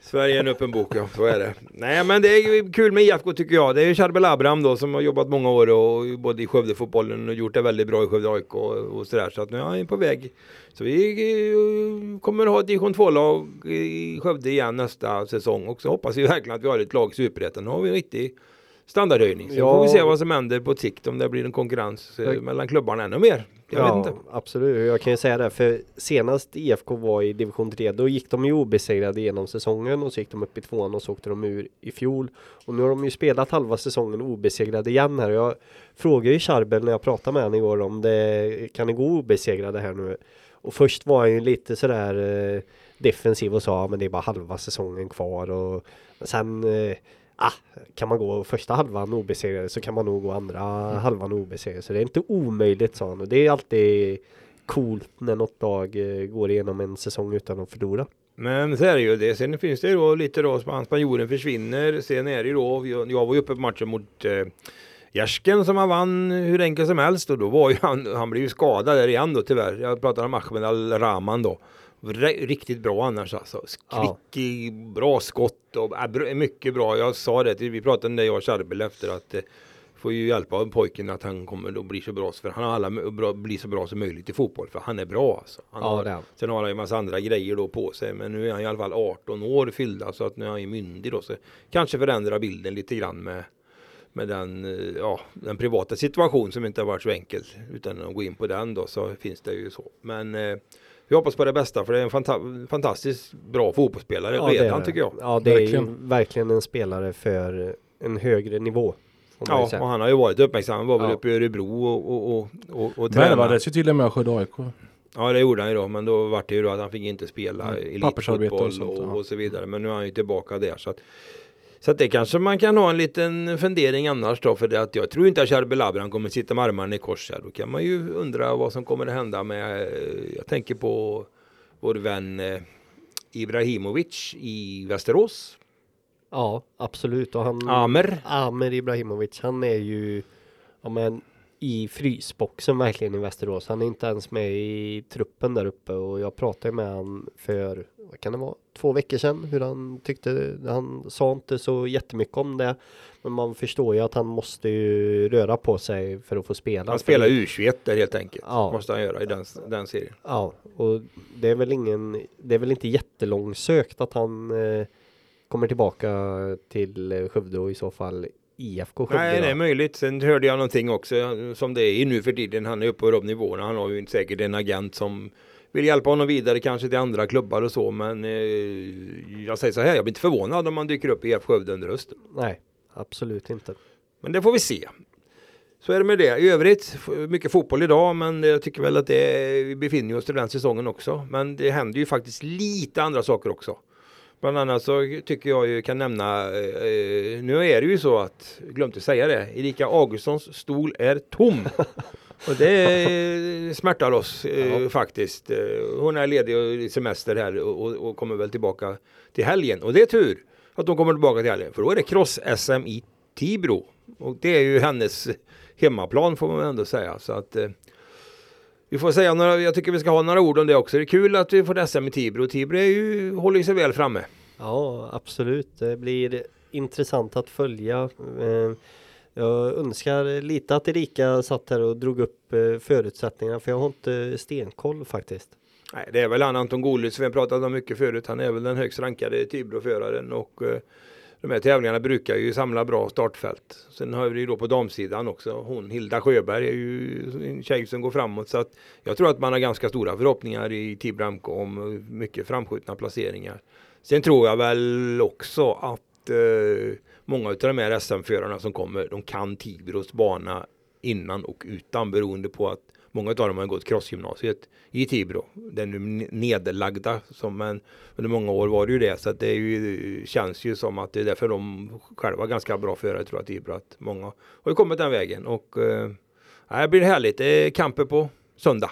Sverige är en öppen bok, ja. Så är det. Nej, men det är ju kul med IFK tycker jag. Det är ju Charbel Abraham då som har jobbat många år och både i Skövdefotbollen och gjort det väldigt bra i Skövde AIK och, och sådär. Så att nu är han på väg. Så vi eh, kommer ha ett division 2-lag i Skövde igen nästa säsong. Och så hoppas vi verkligen att vi har ett lag i Superettan. Nu har vi en riktig standardhöjning. Så Ja. får vi se vad som händer på sikt. Om det blir en konkurrens eh, mellan klubbarna ännu mer. Jag ja, vet inte. absolut. Jag kan ju säga det, för senast IFK var i division 3, då gick de ju obesegrade genom säsongen och så gick de upp i tvåan och så åkte de ur i fjol. Och nu har de ju spelat halva säsongen obesegrade igen här. Jag frågade ju Charbel när jag pratade med honom igår om det kan det gå obesegrade här nu. Och först var han ju lite sådär eh, defensiv och sa men det är bara halva säsongen kvar och sen eh, Ah, kan man gå första halvan obesegrad så kan man nog gå andra halvan obesegrad. Så det är inte omöjligt sa han. Och det är alltid coolt när något lag eh, går igenom en säsong utan att förlora. Men så är det ju det. Sen finns det ju då lite då, span- spanjoren försvinner. Sen är det ju då, jag var ju uppe på matchen mot eh, Gärsken som han vann hur enkelt som helst och då var ju han, han blev ju skadad där igen då tyvärr. Jag pratar om Ahmed Al-Rahman då. Riktigt bra annars alltså. Ja. Kvick, bra skott och äh, mycket bra. Jag sa det, vi pratade om det jag och Charbel efter att eh, får ju hjälpa av pojken att han kommer då bli så bra för han har alla bra, bli så bra som möjligt i fotboll för han är bra alltså. Han Ja, har, det. Sen har han ju massa andra grejer då på sig. Men nu är han i alla fall 18 år fyllda. Så att nu är han ju myndig då. Så kanske förändra bilden lite grann med, med den, eh, ja, den privata situation som inte har varit så enkel. Utan att gå in på den då så finns det ju så. Men eh, vi hoppas på det bästa för det är en fanta- fantastiskt bra fotbollsspelare det är redan tycker jag. Ja, det är ju Verkligen. verkligen en spelare för en högre nivå. Ja, och han har ju varit uppmärksam. Han var väl Ja. uppe i Örebro och, och, och, och, och tränade. Värvades ju till och med av Skövde AIK. Ja det gjorde han ju då men då var det ju då att han fick inte spela Mm, och elitfotboll och, och, ja. så vidare. Men nu är han ju tillbaka där så att så att det kanske man kan ha en liten fundering annars då för det att jag tror inte att Charbel Abraham kommer sitta med armarna i kors här. Då kan man ju undra vad som kommer att hända med eh, Jag tänker på vår vän eh, Ibrahimovic i Västerås. Ja, absolut. Och han, Amer. Amer Ibrahimovic, han är ju ja, men, i frysboxen verkligen i Västerås. Han är inte ens med i truppen där uppe och jag pratade med han för, vad kan det vara, två veckor sedan hur han tyckte, han sa inte så jättemycket om det. Men man förstår ju att han måste ju röra på sig för att få spela. Han spelar U21 där helt enkelt. Ja. Måste han göra i den, den serien. Ja, och det är väl ingen, det är väl inte jättelångsökt att han eh, kommer tillbaka till Skövde och i så fall IFK Skövde. Nej, det är möjligt. Sen hörde jag någonting också som det är nu för tiden. Han är uppe på de nivåerna. Han har ju säkert en agent som vill hjälpa honom vidare kanske till andra klubbar och så. Men eh, jag säger så här, jag blir inte förvånad om han dyker upp i IF Skövde under hösten. Nej, absolut inte. Men det får vi se. Så är det med det. I övrigt, mycket fotboll idag, men jag tycker väl att det, vi befinner oss i den säsongen också. Men det händer ju faktiskt lite andra saker också. Bland annat så tycker jag ju kan nämna, eh, nu är det ju så att, glömde säga det, Erika Augustssons stol är tom. Och det smärtar oss eh, Ja. faktiskt. Eh, Hon är ledig i semester här och, och, kommer väl tillbaka till helgen. Och det är tur att de kommer tillbaka till helgen. För då är det cross-SM i Tibro. Och det är ju hennes hemmaplan får man ändå säga. Så att eh, vi får säga några, jag tycker vi ska ha några ord om det också. Det är kul att vi får SM i Tibro. Tibro är ju, håller sig väl framme. Ja, absolut. Det blir intressant att följa. Eh, Jag önskar lite att Erika satt här och drog upp eh, förutsättningarna för jag har inte stenkoll faktiskt. Nej, det är väl han Anton Golitz som vi har pratat om mycket förut. Han är väl den högst rankade Tibro-föraren och eh, de här tävlingarna brukar ju samla bra startfält. Sen har vi ju då på damsidan också. Hon Hilda Sjöberg är ju en tjej som går framåt så att jag tror att man har ganska stora förhoppningar i Tibramco MK om mycket framskjutna placeringar. Sen tror jag väl också att eh, många av de här SM-förarna som kommer, de kan Tibros bana innan och utan beroende på att många av dem har gått crossgymnasiet i Tibro. Den nu ne- nedlagda som men under många år var det ju det så att det är ju, känns ju som att det är därför de själva är ganska bra förare tror jag Tibro att många har ju kommit den vägen och eh, det blir härligt. Det är kampen på söndag.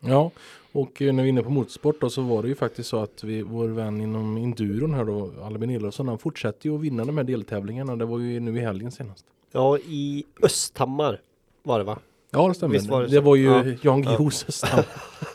Ja, och eh, när vi är inne på motorsport då så var det ju faktiskt så att vi, vår vän inom enduron här då, Albin Elofsson, han fortsätter ju att vinna de här deltävlingarna. Det var ju nu i helgen senast. Ja, i Östhammar var det va? Ja, det stämmer. Visst var det det, var ju Ja. Jan Guillous hästar.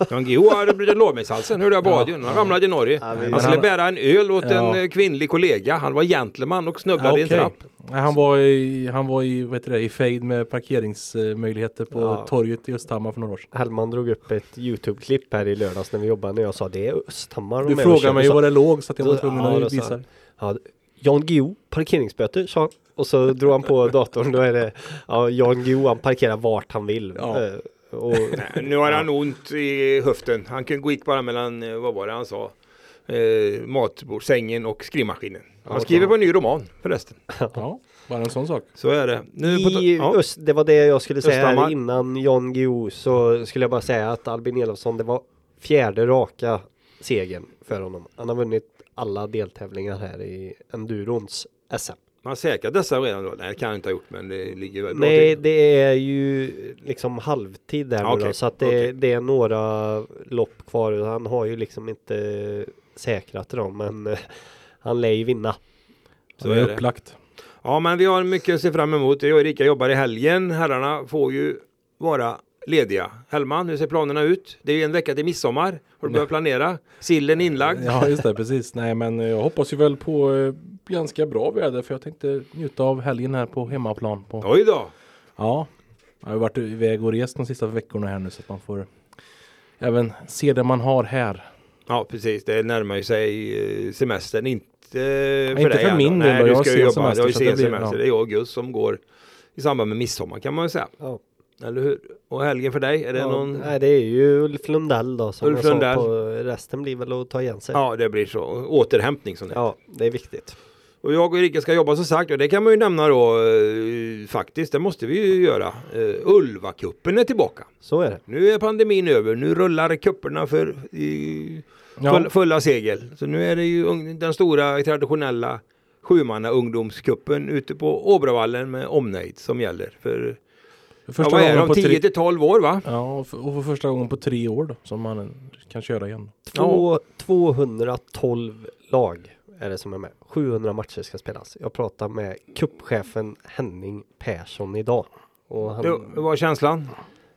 Jan Guillou hade blivit lårbensalsen hörde jag på Ja. radion. Han ramlade i Norge. Ja, Han skulle bära en öl åt Ja. en eh, kvinnlig kollega. Han var gentleman och snubblade i en trapp. Han var i, han var i, vad heter det, i fejd med parkeringsmöjligheter på Ja. torget i Östhammar för några år sedan. Hellman drog upp ett Youtube-klipp här i lördags när vi jobbade och jag sa det är Östhammar. Du frågade kör." mig var det låg så att jag var Ja, tvungen att sa visa. Ja, Jan Guillou, parkeringsböter sa. Och så drog han på datorn. Då är det ja, Jan Guillou, han parkerar vart han vill. Ja. Eh, Och, Nej, Nu har han ont i höften. Han kunde gå gick bara mellan, eh, vad var det han sa? Eh, matbord, sängen och skrivmaskinen. Han skriver på en ny roman förresten. Ja, bara en sån sak. Så är det. Nu på, I ja. Öst, det var det jag skulle säga Östhammar. här innan Jan Guillou så skulle jag bara säga att Albin Elofsson det var fjärde raka segern för honom. Han har vunnit alla deltävlingar här i endurons SM. Man säkrar dessa redan då? Nej, det kan jag inte ha gjort, men det ligger väl bra Nej, till. det är ju liksom halvtid där nu Okej, då, så att det, okej. det är några lopp kvar. Han har ju liksom inte säkrat dem, men eh, han lär ju vinna. Så det är upplagt. Ja, men vi har mycket att se fram emot. Jag och Erika jobbar i helgen. Herrarna får ju vara lediga. Hellman, hur ser planerna ut? Det är ju en vecka till midsommar. Har du börjat planera? Sillen inlagd? Ja, just det, precis. Nej, men eh, jag hoppas ju väl på eh, ganska bra väder för jag tänkte njuta av helgen här på hemmaplan. På, Oj då! ja, jag har ju varit iväg och rest de sista veckorna här nu så att man får även se det man har här. Ja, precis. Det närmar ju sig eh, semestern. Inte för inte dig. för min del Nej, du ska ju jobba. semester, Du har ju sen blir- semester. ja. Det är jag och Gus som går i samband med midsommar kan man ju säga. Ja. Eller hur? Och helgen för dig? Är det Ja, någon? Nej, det är ju Ulf Lundell då som Ulf Lundell. på. Resten blir väl att ta igen sig. Ja, det blir så. Återhämtning som det Ja, det är viktigt. Och jag och Erika ska jobba som sagt och det kan man ju nämna då eh, faktiskt. Det måste vi ju göra. Uh, Ulvakuppen är tillbaka. Så är det. Nu är pandemin över. Nu rullar kupperna för i Ja, full, fulla segel. Så nu är det ju den stora traditionella sjumanna ungdomskuppen ute på Åbravallen med omnejd som gäller. För för ja, första vad är gången de? på 10 tre, till 12 år va? ja, och för, och för första gången på tre år då, som man eh, kan köra igen. Två, 212 lag är det som är med. 700 matcher ska spelas. Jag pratade med kuppchefen Henning Persson idag. Och han, Det, det var känslan.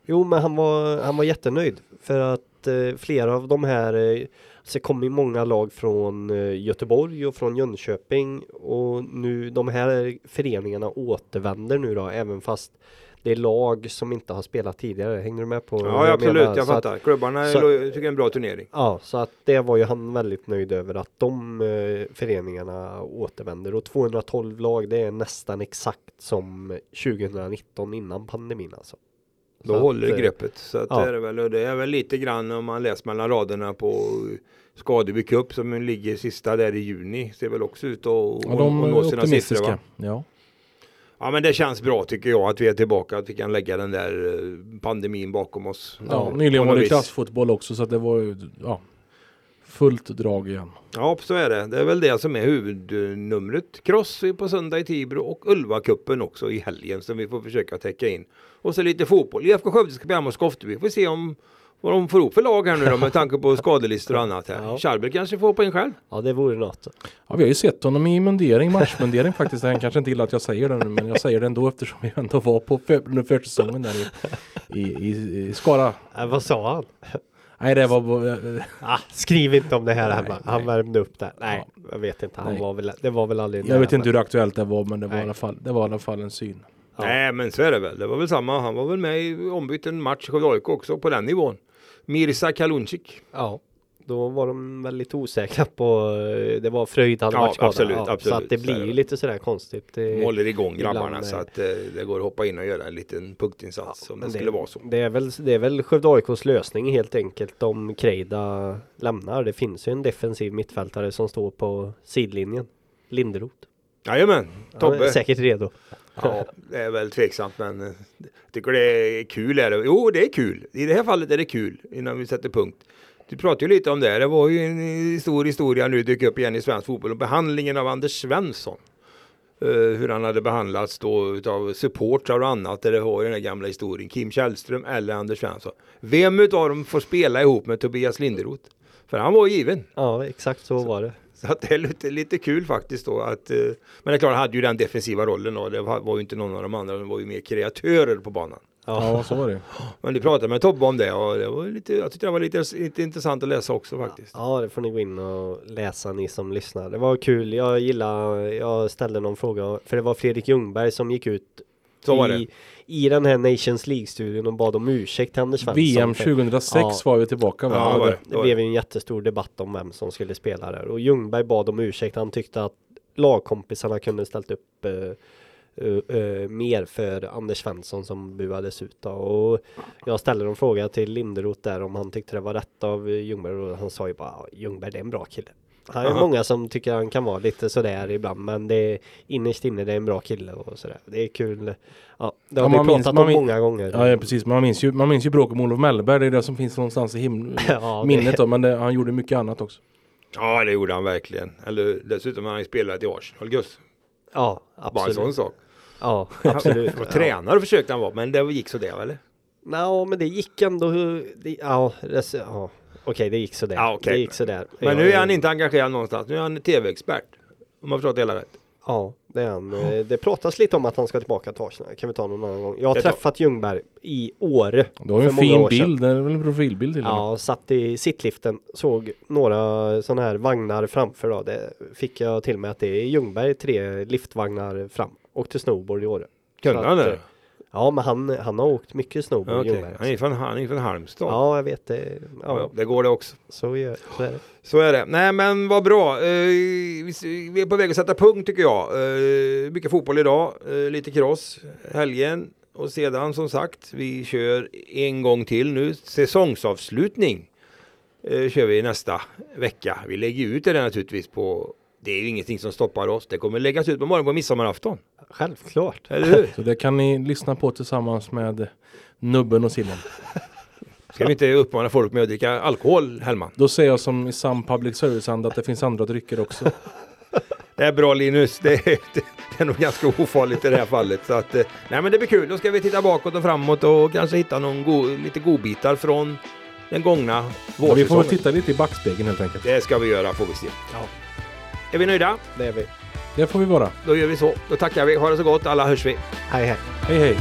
Jo, men han var, han var jättenöjd för att eh, flera av de här eh, så kom ju många lag från eh, Göteborg och från Jönköping och nu de här föreningarna återvänder nu då även fast det är lag som inte har spelat tidigare. Hänger du med på? Ja, jag absolut. menar? Jag Så att- fattar. Klubbarna så- lo- tycker det är en bra turnering. Ja, så att det var ju han väldigt nöjd över att de eh, föreningarna återvänder och 212 lag det är nästan exakt som 2019 innan pandemin alltså. Då Så att, håller det eh, greppet. Så att ja. det är det väl. Och det är väl lite grann om man läser mellan raderna på Skadeby Cup som ligger sista där i juni. Ser väl också ut att Ja, att- de att nå är sina optimistiska. siffror. Va? Ja. Ja men det känns bra tycker jag att vi är tillbaka. Att vi kan lägga den där eh, pandemin bakom oss. Ja, nyligen var det klassfotboll också så att det var ju ja, fullt drag igen. Ja så är det. Det är väl det som är huvudnumret. Cross på söndag i Tibro och Ulva-cupen också i helgen som vi får försöka täcka in. Och så lite fotboll. IFK Skövde ska bli hemma hos Skofteby. Får se om vad de får ihop för lag här nu då med tanke på skadelistor och annat här. Ja. Charber kanske får hoppa in själv. Ja, det vore något. Ja, vi har ju sett honom i mundering, matchmundering faktiskt. Han kanske inte gillar att jag säger det nu men jag säger det ändå eftersom vi ändå var på för, under försäsongen där i, i, i, i Skara. Äh, vad sa han? Nej det var Ah, skriv inte om det här Nej, hemma. nej. Han värmde upp där. Nej, jag vet inte. Han Nej. var väl, det var väl aldrig Jag vet inte hur aktuellt det var men det var, i alla fall, det var i alla fall en syn. Ja. Nej men så är det väl. Det var väl samma. Han var väl med i ombytt en match i Skövde AIK också på den nivån. Mirza Kalunčić. Ja, då var de väldigt osäkra på, eh, det var Fröjd hade Ja, varit absolut, Så absolut. att det Så blir det. ju lite sådär konstigt. Det, De håller igång grabbarna eh, så att eh, det går att hoppa in och göra en liten punktinsats om det men skulle vara så. Det är väl, det är väl Skövde AIKs lösning helt enkelt om Kreida lämnar. Det finns ju en defensiv mittfältare som står på sidlinjen. Linderoth. Jajamän, Han är Tobbe. säkert redo. Ja, det är väl tveksamt men jag tycker det är kul. Är det. Jo, det är kul. I det här fallet är det kul innan vi sätter punkt. Du pratade ju lite om det. Det var ju en eh, stor historia nu dyker upp igen i svensk fotboll och behandlingen av Anders Svensson. Eh, hur han hade behandlats då utav supportrar och annat. Där det var ju den här gamla historien. Kim Källström eller Anders Svensson. Vem utav dem får spela ihop med Tobias Linderoth? För han var given. Ja, exakt så, var det. Så att det är lite, lite kul faktiskt då att eh, Men det är klart, han hade ju den defensiva rollen och det var, var ju inte någon av de andra, de var ju mer kreatörer på banan. Ja, så var det. Men du pratade med Tobbe om det och det var lite, jag tyckte det var lite, lite intressant att läsa också faktiskt. Ja, det får ni gå in och läsa ni som lyssnar. Det var kul. Jag gillar, jag ställde någon fråga, för det var Fredrik Ljungberg som gick ut Så var i, det. i den här Nations League-studien och bad om ursäkt till Anders Svensson. VM för- 2006 Ja. var vi tillbaka va? Ja, det, det. blev ju en jättestor debatt om vem som skulle spela där och Ljungberg bad om ursäkt. Han tyckte att lagkompisarna kunde ställt upp eh, eh, eh, mer för Anders Svensson som buades ut då. och jag ställde en fråga till Linderoth där om han tyckte det var rätt av Ljungberg och han sa ju bara "Ja, Ljungberg det är en bra kille. Han är Aha. många som tycker han kan vara lite sådär ibland men det är innerst inne det är en bra kille och sådär. Det är kul. Ja, det har Ja, vi pratat minns- om många gånger. Ja, ja precis, man minns ju, man minns ju bråket med Olof Mellberg, det är det som finns någonstans i himlen, Ja, det- minnet då, men det, han gjorde mycket annat också. Ja det gjorde han verkligen. Eller dessutom har han ju spelat i Arsenal, Gus. Ja, Bara en absolut. sån sak. Ja, absolut. Och tränare försökte han vara men det gick så det eller? Ja, men det gick ändå. Det, ja, det, ja. Okej, det gick sådär. Ja, okej. Det gick sådär. Men nu är han inte engagerad någonstans. Nu är han tv-expert. Om jag förstått det hela rätt. Ja, det är han. Eh, Det pratas lite om att han ska tillbaka till Arsenal. Kan vi ta någon annan gång. Jag har Det tar- träffat Ljungberg i Åre. Du har ju en många fin år sedan. bild, det är väl en profilbild till och med. Ja, satt i sittliften, såg några sådana här vagnar framför då. Det fick jag till mig att det är Ljungberg tre liftvagnar fram. Åkte snowboard i Åre. Kunde Så han att, det? eh, Ja, men han, han har åkt mycket snowboard. Ljungberg. Han är från, han är från Halmstad. Ja, jag vet det. Ja, det går det också. så, gör, så är det. Så är det. Nej men vad bra. Eh, vi är på väg att sätta punkt tycker jag. Eh, mycket fotboll idag. Eh, lite cross. Helgen. Och sedan som sagt, vi kör en gång till nu. Säsongsavslutning. Kör vi nästa vecka. Vi lägger ut det naturligtvis på det är ju ingenting som stoppar oss. Det kommer läggas ut på morgonen på midsommarafton. Självklart. Eller hur? Så det kan ni lyssna på tillsammans med Nubben och Sillen. Ska vi inte uppmana folk med att dricka alkohol, Hellman? Då säger jag som i sam public service-anda att det finns andra drycker också. Det är bra Linus. Det är, det är nog ganska ofarligt i det här fallet. Så att, eh, nej men det blir kul. Då ska vi titta bakåt och framåt och kanske hitta någon go, lite godbitar från den gångna Ja, vi får vårsäsongen. väl titta lite i backspegeln helt enkelt. Det ska vi göra får vi se. Ja. Är vi nöjda? Det är vi. Det får vi vara. Då gör vi så. Då tackar vi. Ha det så gott. Alla hörs vi. Hej hej. Hej hej!